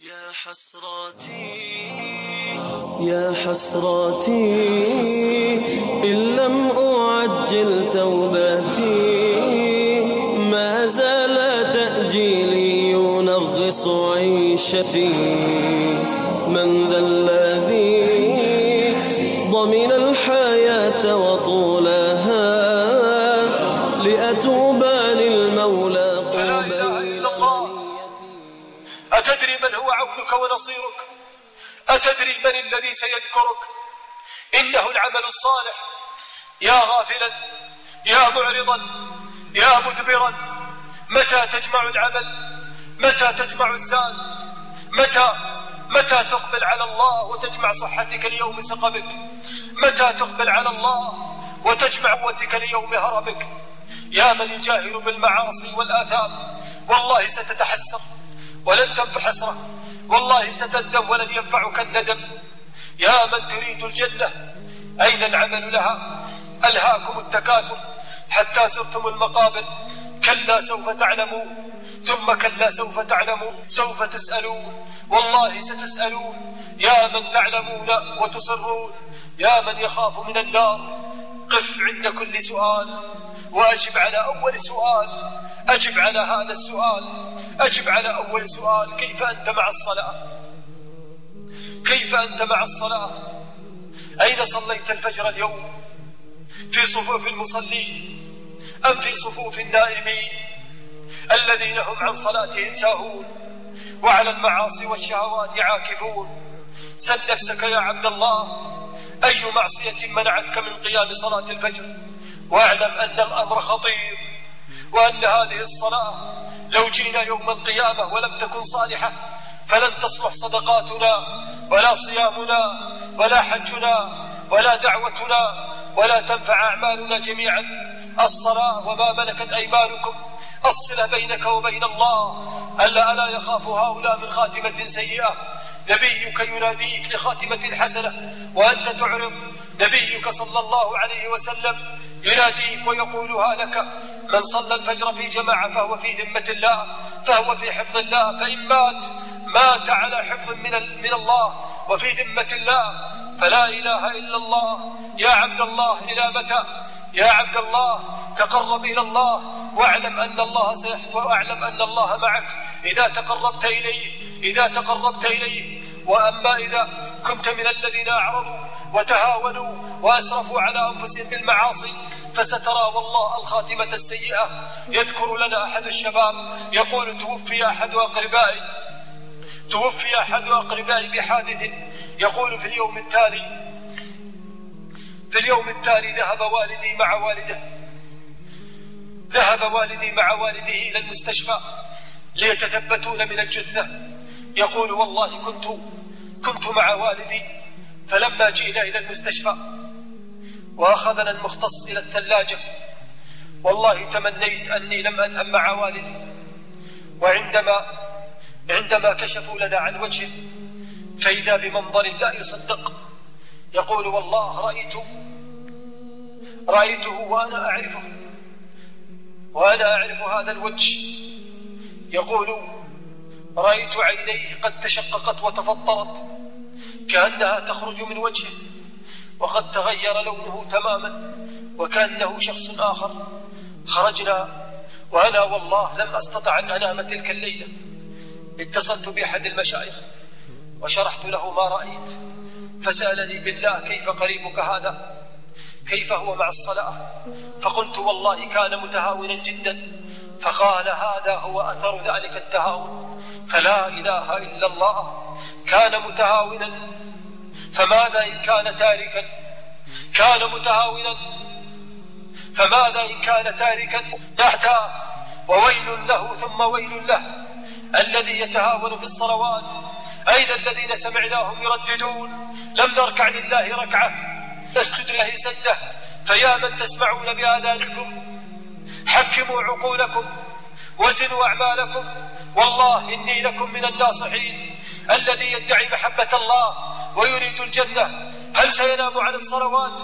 يا حسراتي يا حسراتي إن لم أعجل توبتي ما زال تأجيلي ينغص عيشتي. من ذا الذي ضمن الحياة هو عونك ونصيرك. أتدري من الذي سيذكرك؟ إنه العمل الصالح. يا غافلا يا معرضا يا مدبرا. متى تجمع العمل؟ متى تجمع الزاد؟ متى متى تقبل على الله وتجمع صحتك ليوم سقمك؟ متى تقبل على الله وتجمع قوتك ليوم هرمك يا من يجاهر بالمعاصي والآثام والله ستتحسر ولن تنفع حسرة والله ستندم ولن ينفعك الندم. يا من تريد الجنة أين العمل لها؟ ألهاكم التكاثر حتى صرتم المقابر. كلا سوف تعلمون ثم كلا سوف تعلمون سوف تسألون. والله ستسألون. يا من تعلمون وتصرون يا من يخاف من النار. قف عند كل سؤال. وأجب على أول سؤال. أجب على هذا السؤال. أجب على أول سؤال. كيف أنت مع الصلاة؟ كيف أنت مع الصلاة؟ أين صليت الفجر اليوم؟ في صفوف المصلين أم في صفوف النائمين الذين هم عن صلاتهم ساهون؟ وعلى المعاصي والشهوات عاكفون. سل نفسك يا عبد الله. أي معصية منعتك من قيام صلاة الفجر؟ واعلم أن الأمر خطير وأن هذه الصلاة لو جينا يوم القيامة ولم تكن صالحة فلن تصلح صدقاتنا ولا صيامنا ولا حجنا ولا دعوتنا ولا تنفع أعمالنا جميعا. الصلاة وما ملكت أيمانكم الصلة بينك وبين الله ألا ألا يخاف هؤلاء من خاتمة سيئة. نبيك يناديك لخاتمة حسنة وأنت تعرض. نبيك صلى الله عليه وسلم يناديك ويقولها لك من صلى الفجر في جماعة فهو في ذمة الله فهو في حفظ الله فإن مات مات على حفظ من, من الله وفي ذمة الله. فلا إله إلا الله. يا عبد الله إلى متى؟ يا عبد الله تقرب إلى الله. واعلم أن الله سيحب وأعلم أن الله معك. إذا تقربت إليه إذا تقربت إليه. وأما إذا كنت من الذين أعرضوا وتهاونوا وأسرفوا على أنفسهم بالمعاصي فسترى والله الخاتمة السيئة. يذكر لنا أحد الشباب يقول توفي أحد أقربائي. توفي أحد أقربائي بحادث. يقول في اليوم التالي في اليوم التالي ذهب والدي مع والده. ذهب والدي مع والده إلى المستشفى ليتثبتون من الجثة. يقول والله كنت كنت مع والدي فلما جئنا إلى المستشفى وأخذنا المختص إلى الثلاجة. والله تمنيت أني لم أذهب مع والدي. وعندما عندما كشفوا لنا عن وجهه فإذا بمنظر لا يصدق. يقول والله رأيت رأيته وأنا أعرفه. وأنا أعرف هذا الوجه. يقول رأيت عينيه قد تشققت وتفطرت كأنها تخرج من وجهه وقد تغير لونه تماما وكأنه شخص آخر. خرجنا وأنا والله لم أستطع أن أنام تلك الليلة. اتصلت بأحد المشايخ وشرحت له ما رأيت فسألني بالله كيف قريبك هذا؟ كيف هو مع الصلاة؟ فقلت والله كان متهاونا جدا. فقال هذا هو أثر ذلك التهاون. فلا إله إلا الله كان متهاونا. فماذا إن كان تاركا؟ كان متهاونا. فماذا إن كان تاركا؟ تحت وويل له ثم ويل له. الذي يتهاون في الصلوات. أين الذين سمعناهم يرددون؟ لم نركع لله ركعة. نسجد له سجدة فيا من تسمعون بآذانكم حكموا عقولكم وزنوا أعمالكم والله إني لكم من الناصحين الذي يدعي محبة الله ويريد الجنة. هل سينام عن الصلوات؟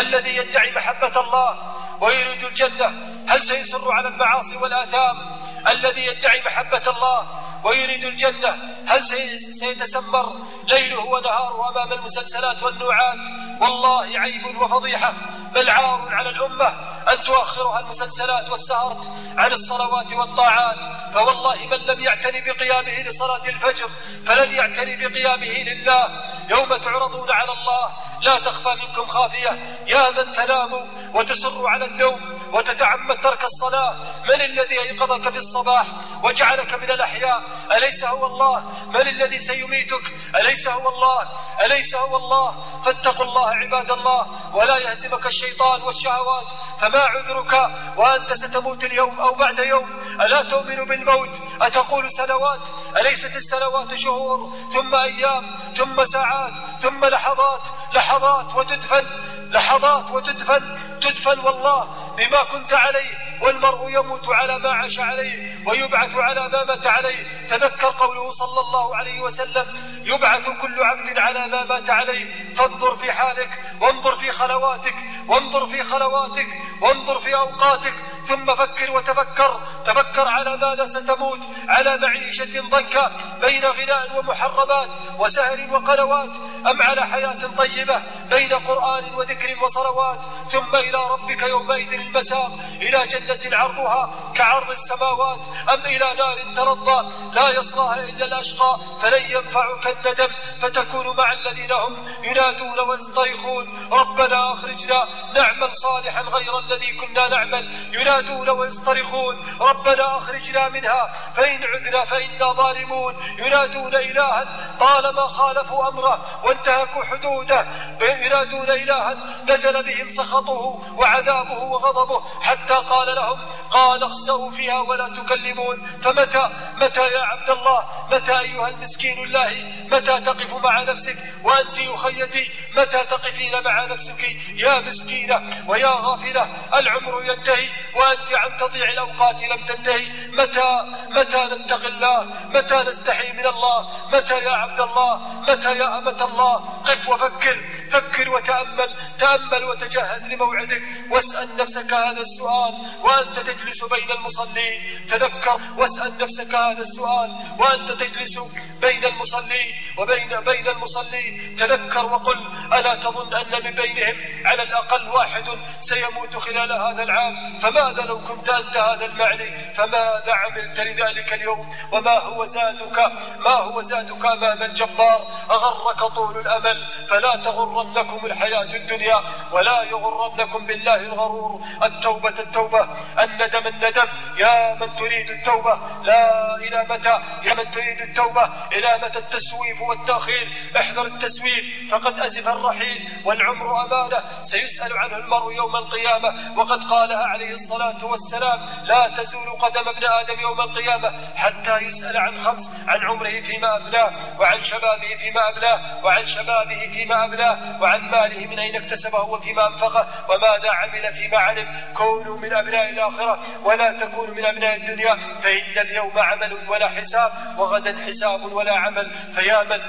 الذي يدعي محبة الله ويريد الجنة. هل سيصر على المعاصي والآثام؟ الذي يدعي محبة الله ويريد الجنة. هل سيتسمر ليله ونهاره أمام المسلسلات والنوعات؟ والله عيب وفضيحة. بل عار على الأمة أن تؤخرها المسلسلات والسهرة عن الصلوات والطاعات. فوالله من لم يعتني بقيامه لصلاة الفجر فلن يعتني بقيامه لله. يوم تعرضون على الله لا تخفى منكم خافية. يا من تنام وتسر على النوم وتتعمد ترك الصلاة. من الذي أيقظك في الصباح وجعلك من الأحياء؟ أليس هو الله؟ من الذي سيميتك؟ أليس هو الله؟ أليس هو الله؟ فاتقوا الله عباد الله ولا يهزمك الشيطان والشهوات. فما عذرك وأنت ستموت اليوم أو بعد يوم؟ ألا تؤمن بالموت؟ أتقول سنوات؟ أليست السنوات شهور؟ ثم أيام؟ ثم ساعات؟ ثم لحظات؟ لحظات وتدفن لحظات وتدفن تدفن والله بما كنت عليه. والمرء يموت على ما عاش عليه ويبعث على ما مات عليه. تذكر قوله صلى الله عليه وسلم يبعث كل عبد على ما مات عليه. فانظر في حالك وانظر في خلواتك وانظر في خلواتك وانظر في أوقاتك. ثم فكر وتفكر. تفكر على ماذا ستموت؟ على معيشة ضنكا بين غناء ومحرمات وسهر وقنوات أم على حياة طيبة بين قرآن وذكر وصلوات؟ ثم إلى ربك يومئذ المساق. إلى جنة عرضها كعرض السماوات أم إلى نار تلظى لا يصلاها إلا الأشقى فلن ينفعك الندم فتكون مع الذين هم ينادون ويصطرخون ربنا أخرجنا نعمل صالحا غير الذي كنا نعمل ينادون ويصطرخون ربنا أخرجنا منها فإن عدنا فإنا ظالمون. ينادون إلها طالما خالفوا أمره وانتهكوا حدوده ينادون إلها نزل بهم سخطه وعذابه وغضبه حتى قال لهم؟ قال اخسأوا فيها ولا تكلمون. فمتى متى يا عبد الله؟ متى أيها المسكين الله؟ متى تقف مع نفسك؟ وأنت أخيتي متى تقفين مع نفسك؟ يا مسكينة ويا غافلة العمر ينتهي وأنت عن تضيع الأوقات لم تنتهي. متى متى نتقي الله؟ متى نستحي من الله؟ متى يا عبد الله؟ متى يا أمة الله؟ قف وفكر فكر وتأمل تأمل وتجهز لموعدك. واسأل نفسك هذا السؤال وأنت تجلس بين المصلين تذكر واسأل نفسك هذا السؤال. وأنت تجلس بين المصلين وبين بين المصلين تذكر وقل ألا تظن أن من بينهم على الأقل واحد سيموت خلال هذا العام؟ فماذا لو كنت أنت هذا المعني؟ فماذا عملت لذلك اليوم؟ وما هو زادك ما هو زادك أمام الجبار؟ أغرك طول الأمل فلا تغرنكم الحياة الدنيا ولا يغرنكم بالله الغرور. التوبة التوبة الندم الندم. يا من تريد التوبة لا إلى متى؟ يا من تريد التوبة إلى متى التسويف والتأخير؟ احذر التسويف فقد أزف الرحيل والعمر أمانة. سيسأل عنه المرء يوم القيامة. وقد قالها عليه الصلاة والسلام لا تزول قدم ابن آدم يوم القيامة. حتى يسأل عن خمس عن عمره فيما أفناه وعن شبابه فيما أبلاه وعن شبابه فيما أبلاه وعن ماله من أين اكتسبه وفيما أنفقه وماذا عمل فيما علم. كونوا من أبناء الآخرة ولا تكونوا من أبناء الدنيا فإن اليوم عمل ولا حساب وغدا حساب ولا عمل فيا من؟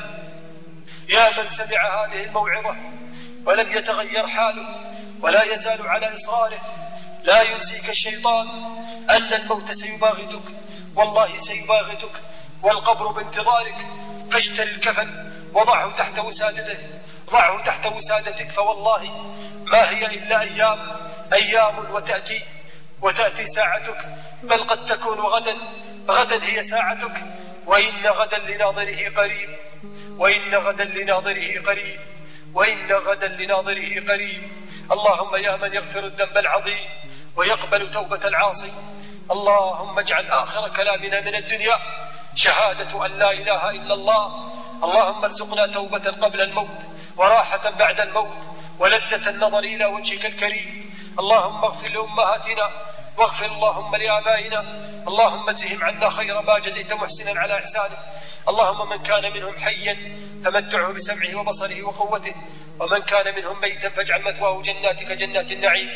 يا من سمع هذه الموعظة ولم يتغير حاله ولا يزال على إصراره. لا ينسيك الشيطان أن الموت سيباغتك والله سيباغتك والقبر بانتظارك. فاشتر الكفن وضعه تحت وسادتك ضعه تحت وسادتك فوالله ما هي إلا أيام أيام وتأتي. وتأتي ساعتك بل قد تكون غدا. غدا هي ساعتك. وإن غدا لناظره قريب. وإن غدا لناظره قريب. وإن غدا لناظره قريب. اللهم يا من يغفر الذنب العظيم ويقبل توبة العاصي. اللهم اجعل آخر كلامنا من الدنيا شهادة أن لا إله إلا الله. اللهم ارزقنا توبة قبل الموت وراحة بعد الموت ولذة النظر إلى وجهك الكريم. اللهم اغفر لأمهاتنا واغفر اللهم لآبائنا. اللهم اجزهم عنا خير ما جزيت محسنا على إحسانه. اللهم من كان منهم حيا فمتعه بسمعه وبصره وقوته. ومن كان منهم ميتا فاجعل مثواه جناتك جنات النعيم.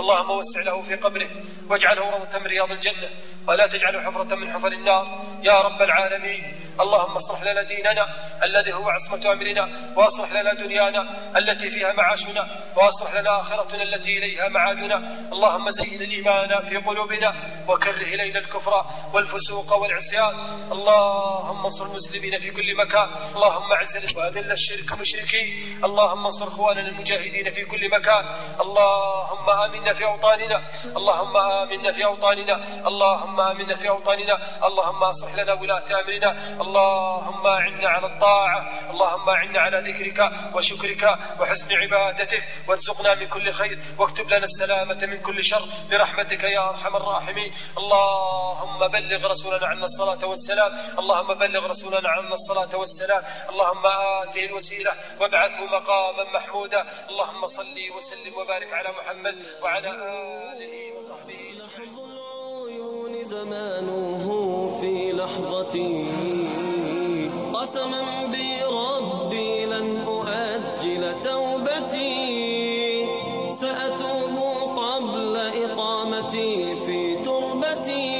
اللهم وسع له في قبره واجعله روضة من رياض الجنة. ولا تجعله حفرة من حفر النار. يا رب العالمين. اللهم اصلح لنا ديننا الذي هو عصمة أمرنا وأصلح لنا دنيانا التي فيها معاشنا وأصلح لنا آخرتنا التي إليها معادنا. اللهم زين الإيمان في قلوبنا وكره إلينا الكفر والفسوق والعصيان. اللهم انصر المسلمين في كل مكان. اللهم اعز وأذل الشرك المشركين اللهم انصر إخواننا المجاهدين في كل مكان. اللهم آمنا في أوطاننا. اللهم آمنا في أوطاننا. اللهم آمنا في أوطاننا. اللهم أصلح لنا ولاة أمرنا. اللهم اعنا على الطاعة اللهم اعنا على ذكرك وشكرك وحسن عبادتك وارزقنا من كل خير واكتب لنا السلامة من كل شر برحمتك يا أرحم الراحمين. اللهم بلغ رسولنا عنا الصلاة والسلام اللهم بلغ رسولنا عنا الصلاة والسلام. اللهم آته الوسيلة وابعثه مقاما محمودا. اللهم صل وسلم وبارك على محمد وعلى آله وصحبه العيون زمانه في لحظة قسما بربي لن أؤجل توبتي. سأتوب قبل إقامتي في تربتي.